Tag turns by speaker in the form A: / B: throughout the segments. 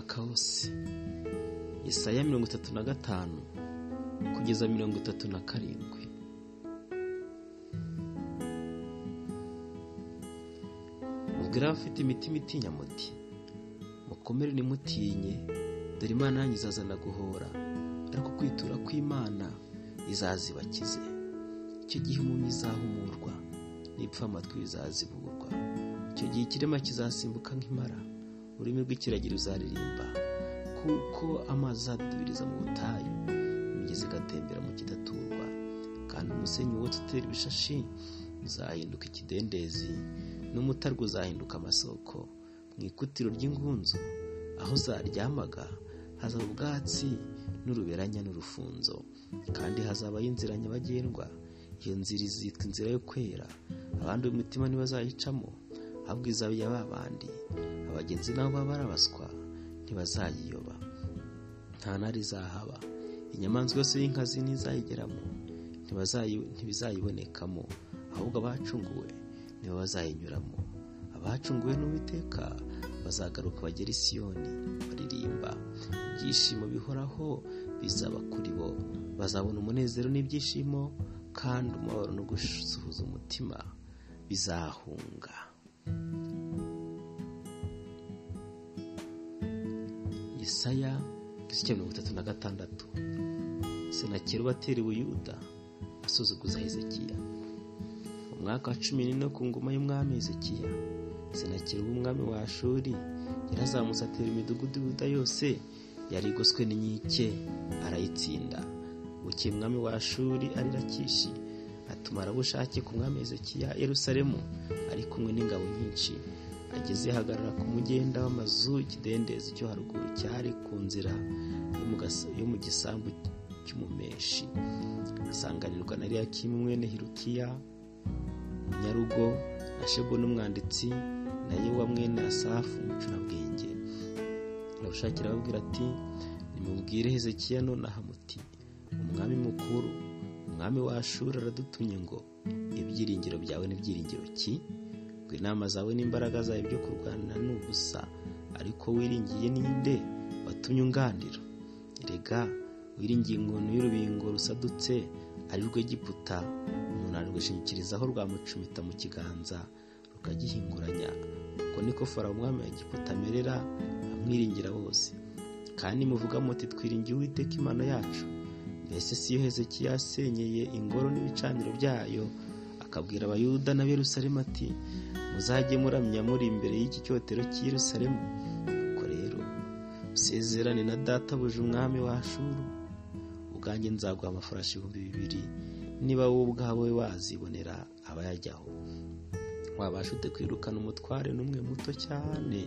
A: umwaka wose. Yesaya mirongo itatu na gatanu kugeza mirongo itatu na karindwi. Mubwire abafite imitima itinya muti mukomere nimutinye dore imana yanyu izazana guhora ariko kwitura kw'imana izazibakize. Icyo gihe impumyi izahumurwa n'ipfa amatwi bizaziburwa. Icyo gihe ikirema kizasimbuka nk'impara ururimi rw'ikiragiro uzaririmba. Kuko amazi azadubiriza mu butayu imigezi igatembera mu kidaturwa. Kandi umusenyi wose utera ibishashi uzahinduka ikidendezi n'umutarwe uzahinduka amasoko. Mu ikutiro ry'ingunzu aho zaryamaga hazaba ubwatsi n'uruberanya n'urufunzo. Kandi hazabaho inzira nyabagendwa. Iyo nzira izitwa inzira yo kwera. Abandi umutima ntibazayicamo ahubwo izaba iya ba bandi abagenzi nabo baba barabaswa ntibazayiyoba. Nta ntare izahaba. Inyamaswa yose y'inkazi ntizayigeramo ntibizayibonekamo. Ahubwo abacunguwe nibo bazayinyuramo. Abacunguwe n'uwiteka bazagaruka bagera i siyoni baririmba. Ibyishimo bihoraho bizaba kuri bo. Bazabona umunezero n'ibyishimo kandi umubabaro no gusuhuza umutima bizahunga. Yesaya igice cya mirongo itatu na gatandatu. Senakeri ubatera ubuyuda asuzuguza hezekiya. Mu mwaka wa cumi n'ine ku ngoma y'umwami hezekiya senakeri w'umwami wa shuri yarazamutse atera imidugudu yuda yose yari igoswe n'inkike arayitsinda. Bukeye umwami wa shuri arira kishi atuma arabushake ku mwami hezekiya yerusalemu ari kumwe n'ingabo nyinshi. Ageze ahagarara ku mugenda w'amazu ikidendezi cyo haruguru cyari ku nzira yo mu gisambu cy'umumeshi. Asanganirwa na Eliyakimu mwene hirukiya munyarugo na shebo n'umwanditsi na yewa mwene asafu umucurabwenge arabushakira ababwira ati nimubwire hezekiya nonaha muti umwami mukuru umwami wa ashuri aradutumye ngo ibyiringiro byawe n'ibyiringiro ki ngo inama zawe n'imbaraga zawe byo kurwana ni ubusa ariko wiringiye ninde watumye unganira? Rega wiringiye inkono y'urubingo rusadutse ari rwo giputa umuntu arwishingikirizaho rwamucumita mu kiganza rukagihinguranya. Uko niko farawo umwami wa giputa amerera amwiringira bose. Kandi muvuga muti twiringiye uwiteka imana yacu. Mbese si yo hezekiya yasenyeye ingoro n'ibicaniro byayo akabwira abayuda na Yerusalemu ati muzajye muramya muri imbere y'iki cyotero cy'i Yerusalemu. Ubwo rero usezerane na databuja umwami wa shuru ubwanjye nzaguha amafarashi ibihumbi bibiri niba wowe ubwawe wazibonera abayajyaho wabasha ute kwirukana umutware n'umwe muto cyane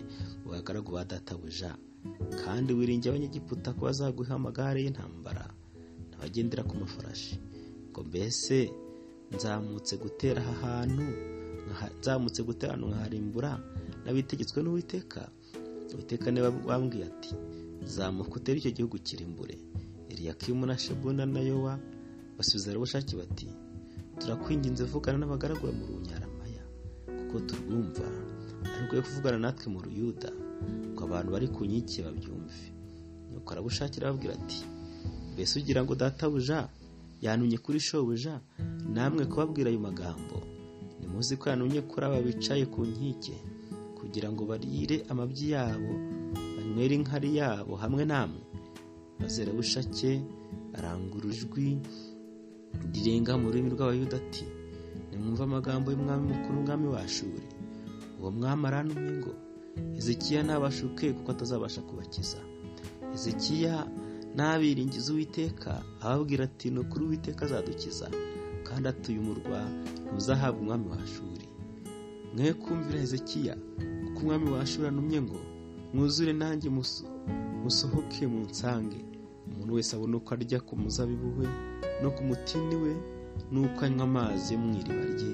A: mu ba databuja kandi wiringiye abanyegiputa ko bazaguha amagare y'intambara n'abagendera ku mafarashi. Ngo mbese nzamutse gutera aha hantu nzamutse gutera ahantu nkaharimbura n'abitegetswe n'uwiteka. Uwiteka niba wambwiye ati zamuka utere icyo gihugu kirimbure eliyakimu na shebuna na yowa basubiza ubushake bati turakwinginze vugana n'abagaragu mu runyaramaya kuko turwumva ariko yo kuvugana natwe mu ruyuda ngo abantu bari ku nkike babyumve. Nuko arabushakira ababwira ati mbese ugira ngo databuja yanumye kuri shobuja namwe kubabwira ayo magambo. Nimuzi ko yanumye kuri aba bicaye ku nkike kugira ngo barire amabyi yabo banywere inkari yabo hamwe namwe. Maze rabushake arangurura ijwi rirenga mu rurimi rw'abayuda ati nimwumve amagambo y'umwami mukuru umwami wa shuri uwo mwami aranumye ngo hezekiya ntabashuke kuko atazabasha kubakiza. Hezekiya n'abiringiza uwiteka ababwira ati ni ukuri uwiteka azadukiza kandi atuye umurwa ntuzahabwa umwami wa shuri mwe kumvira hezekiya kuko umwami wa shuri anumye ngo mwuzure nanjye musohoke mu nsange umuntu wese abona uko arya ku muzabibu we no ku mutini we n'uko anywa amazi yo mu iriba rye.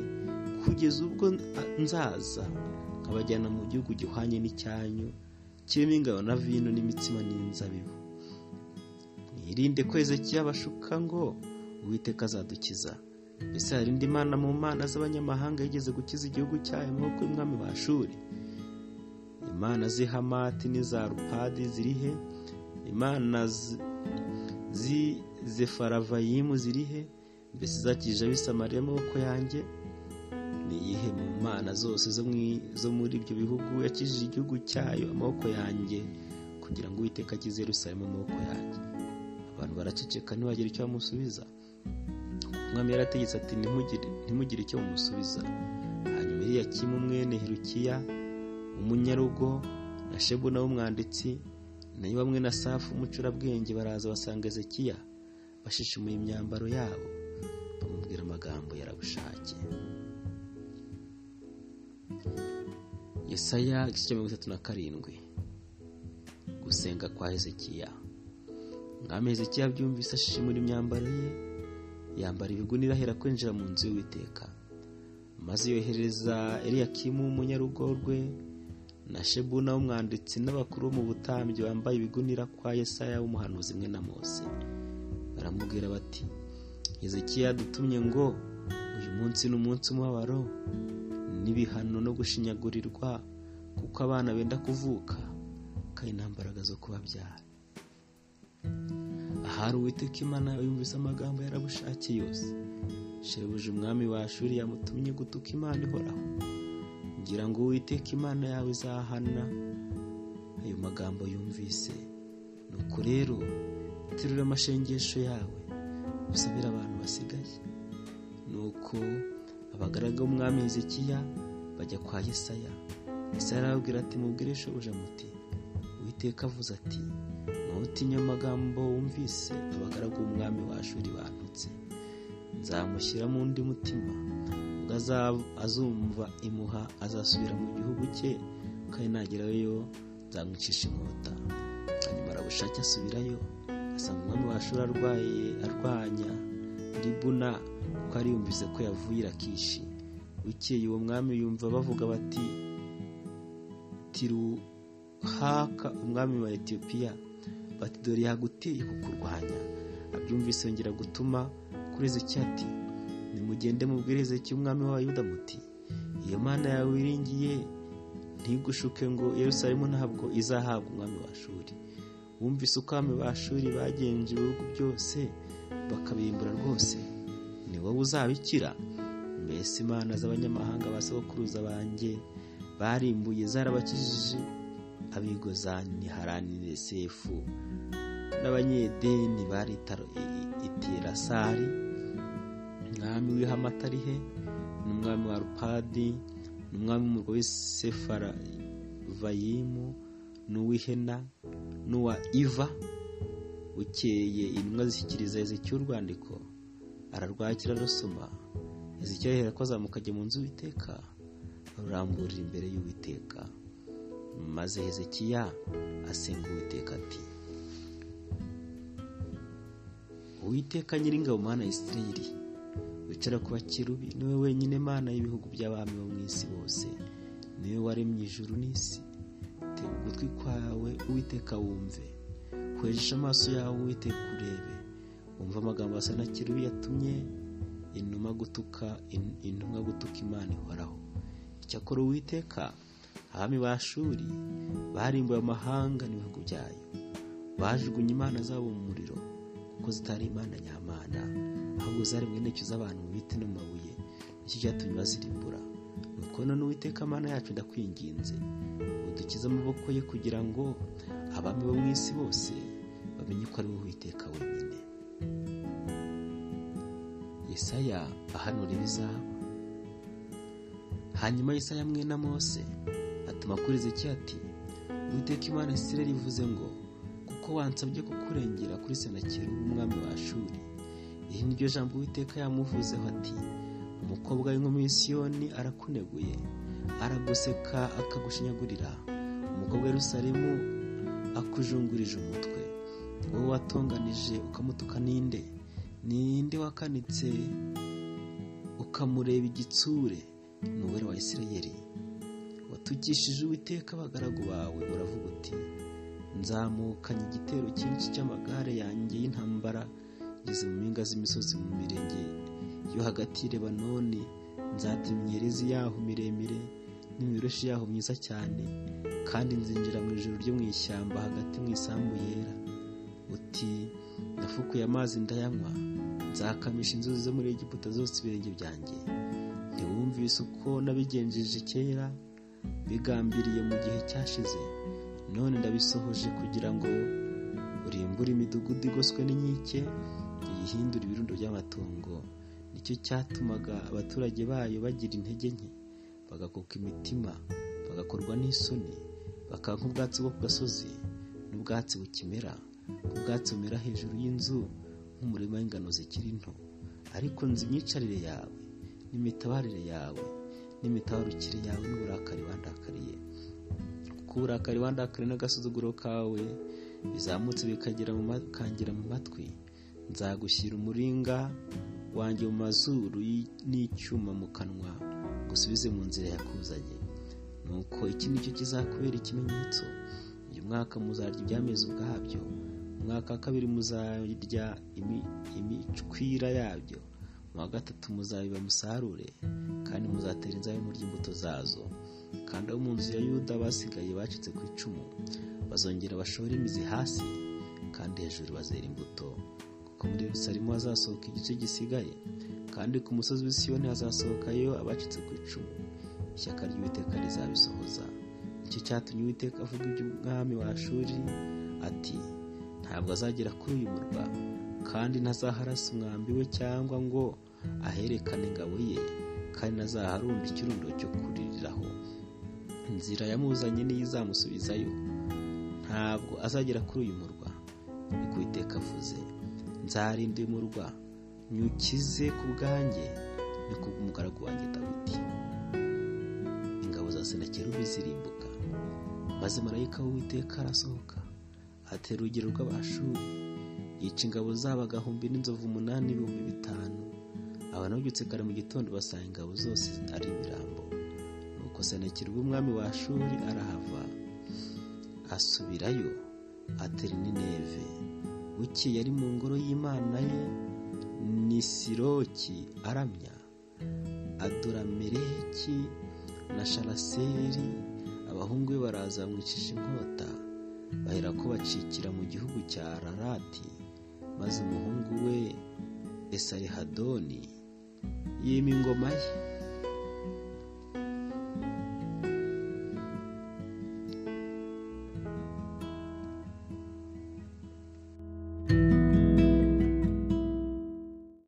A: Kugeza ubwo nzaza nkabajyana mu gihugu gihwanye n'icyanyu kirimo ingabo na vino n'imitsima n'inzabibu. Mwirinde ko hezekiya bashuka ngo uwiteka azadukiza. Mbese hari indi mana mu mana z'abanyamahanga yigeze gukiza igihugu cyayo amaboko y'umwami wa shuri imana z'i hamati n'iza rupadi ziri he? Imana z'i zefaravayimu ziri he? Mbese zakije abisamariya amaboko yanjye? Ni iyihe mu mana zose zo muri ibyo bihugu yakijije igihugu cyayo amaboko yanjye kugira ngo uwiteka akize Yerusalemu amaboko yanjye? Abantu baraceceka ntibagire icyo bamusubiza. Umwami yarategetse ati ntimugire icyo mumusubiza hanyuma Eliyakimu mwene hirukiya umunyarugo na shebuna w'umwanditsi na yo bamwe na safu umucurabwenge baraza basanga ezekiya bashishimuye imyambaro yabo. Bamubwira amagambo yarabushake. Yesaya igice cya mirongo itatu na karindwi. Gusenga kwa hezekiya. Umwami hezekiya byumvise ashishimura imyambaro ye yambara ibigunira ahera kwinjira mu nzu y'uwiteka. Maze yohereza Eliyakimu umunyarugo rwe na shebuna w'umwanditsi n'abakuru bo mu butambyi bambaye ibigunira kwa Yesaya w'umuhanuzi mwe na mose baramubwira bati hezekiya dutumye ngo uyu munsi ni umunsi w'umubabaro n'ibihano no gushinyagurirwa kuko abana benda kuvuka kandi nta mbaraga zo kubabyara. Ahari uwiteka imana yumvise amagambo yarabushake yose. Shebuja umwami wa shuri yamutumye gutuka imana ihoraho ngira ngo uwiteka imana yawe izahana. Ayo magambo yumvise. Nuko rero terura amashengesho yawe. Usabire abantu basigaye. Nuko abagaraga b'umwami hezekiya bajya kwa yesaya. Yesaya arababwira ati mubwire shobuja muti uwiteka avuze ati ntutinye amagambo wumvise abagaragu b'umwami wa shuri nzamushyira mu undi mutima ubwo azumva imuha azasubira mu gihugu cye kandi nagerayo nzamwicisha inkota. Hanyuma arabushake asubirayo asanga umwami wa shuri arwaye arwanya. Ribuna kuko ari yumvise ko yavuye irakishi. Bukeye uwo mwami yumva bavuga bati tiruhaka umwami wa etiyopiya. Bati dore yaguteye kukurwanya. Abyumvise yongera gutuma kuri hezekiya ati nimugende mubwire hezekiya umwami w'abayuda muti iyo mana yawe wiringiye ntigushuke ngo Yerusalemu ntabwo izahabwa umwami wa shuri wumvise uko abami ba shuri bagenje ibihugu byose bakabimbura rwose. Ni wowe uzabikira? Mbese imana z'abanyamahanga ba sogokuruza banjye barimbuye zarabakijije abigozani haranire sefu. N'abanyedeni bari iterasari umwami w'ihamatarihe n'umwami wa rupadi n'umwami w'umurwa w'isefaravayimu n'uw'ihena n'uwa iva. Bukeye intumwa zishyikiriza hezekiya urwandiko ararwakira arusoma hezekiya yahera ko azamuka ajya mu nzu y'uwiteka aruramburira imbere y'uwiteka. Maze hezekiya asenga uwiteka ati uwiteka nyiringabo mana ya isirayeli wicara ku bakerubi ni we wenyine mana y'ibihugu by'abami bo mu isi bose ni we waremye ijuru n'isi. Tega ugutwi kwawe uwiteka wumve. Kwejesha amaso yawe uwiteka urebe. Wumva amagambo asa na kirubi yatumye intumwa gutuka intumwa gutuka imana ihoraho. Icyakora uwiteka abami ba shuri barimbuye amahanga n'ibihugu byayo. Bajugunye imana zabo mu muriro kuko zitari imana nyamana ahubwo zaremwe n'intoki z'abantu mu biti no mu mabuye. Nicyo cyatumye bazirimbura. Nuko none uwiteka amana yacu ndakwinginze udukize amaboko ye kugira ngo abami bo mu isi bose bamenye ko ari wowe witeka wenyine. Yesaya ahanura ibizaba hanyuma yesaya mwene mose atuma kuri zekiya ati uwiteka imana isirayeli ivuze ngo kuko wansabye kukurengera kuri senakeri w'umwami wa shuri iri ni ryo jambo uwiteka yamuvuzeho ati umukobwa w'inkumi y'isiyoni arakuneguye araguseka akagushinyagurira umukobwa w'Yerusalemu akujungurije umutwe. Wowe watonganije ukamutuka ninde? Ninde wakanitse ukamureba igitsure? Ni uwera wa isirayeli watugishije uwiteka abagaragu bawe uravuga uti nzamukanye igitero cyinshi cy'amagare yanjye y'intambara ngeze mu mpinga z'imisozi mu mirenge yo hagati y'i lebanoni. Nzata imyerezi yaho miremire n'imibereho yaho myiza cyane kandi nzinjira mu ijoro ryo mu ishyamba hagati mu isambu yera. Uti nafukuye amazi ndayanywa nzakamisha inzuzi zo muri egiputa zose ibirenge byanjye. Ntiwumvise uko nabigenjeje kera? Bigambiriye mu gihe cyashize. None ndabisohoje kugira ngo urimbure imidugudu igoswe n'inkike uyihindure ibirundo by'amatungo. Nicyo cyatumaga abaturage bayo bagira intege nke bagakuka imitima bagakorwa n'isoni bakaba nk'ubwatsi bwo ku gasozi n'ubwatsi bukimera. Ubwatsi bumera hejuru y'inzu nk'umurima w'ingano zikiri nto. Ariko nzi imyicarire yawe n'imitabarire yawe. N'imitabarukire yawe n'uburakari wandakariye. Kuko uburakari wandakariye n'agasuzuguro kawe bizamutse bikagera mu matwi. Nzagushyira umuringa wanjye mu mazuru n'icyuma mu kanwa gusubize mu nzira yakuzanye. Nuko iki ni cyo kizakubera ikimenyetso? Uyu mwaka muzarya ibyamezi ubwabyo umwaka wa kabiri muzarya imicwira yabyo. Wa gatatu muzabiba musarure kandi muzatera inzabe murya imbuto zazo. Kandi abo mu nzu ya yuda basigaye bacitse ku icumu bazongera bashore imizi hasi kandi hejuru bazera imbuto. Kuko muri Yerusalemu hazasohoka igice gisigaye kandi ku musozi w'isiyoni hazasohokayo abacitse ku icumu. Ishyaka ry'uwiteka rizabisohoza. Icyo cyatumye uwiteka avuga iby'umwami wa shuri ati ntabwo azagera kuri uyu murwa kandi ntazaharasa umwambi we cyangwa ngo aherekane ingabo ye kandi ntazaharunda ikirundo cyo kuririraho. Inzira yamuzanye niyo izamusubizayo. Ntabwo azagera kuri uyu murwa. Ni ku iteka avuze. Nzarinda uyu murwa. Nyukize ku bwanjye. Ni bw'umugaragu wanjye dawidi. Ingabo za senakerubi zirimbuka. Maze marayika w'uwiteka arasohoka. Atera urugero rw'abashuri yica ingabo zabo agahumbi n'inzovu umunani n'ibihumbi bitanu. Abantu babyutse mu gitondo basanga ingabo zose ari ibirambo. Nuko senakerubi umwami wa shuri arahava asubirayo atera nineve. Bukeye yari mu ngoro y'imana ye nisiroki aramya. Adoramereki na sharaseri abahungu be baraza bamwicisha inkota. Bahera ko bacikira mu gihugu cya rarati maze umuhungu we esarihadoni yima ingoma ye.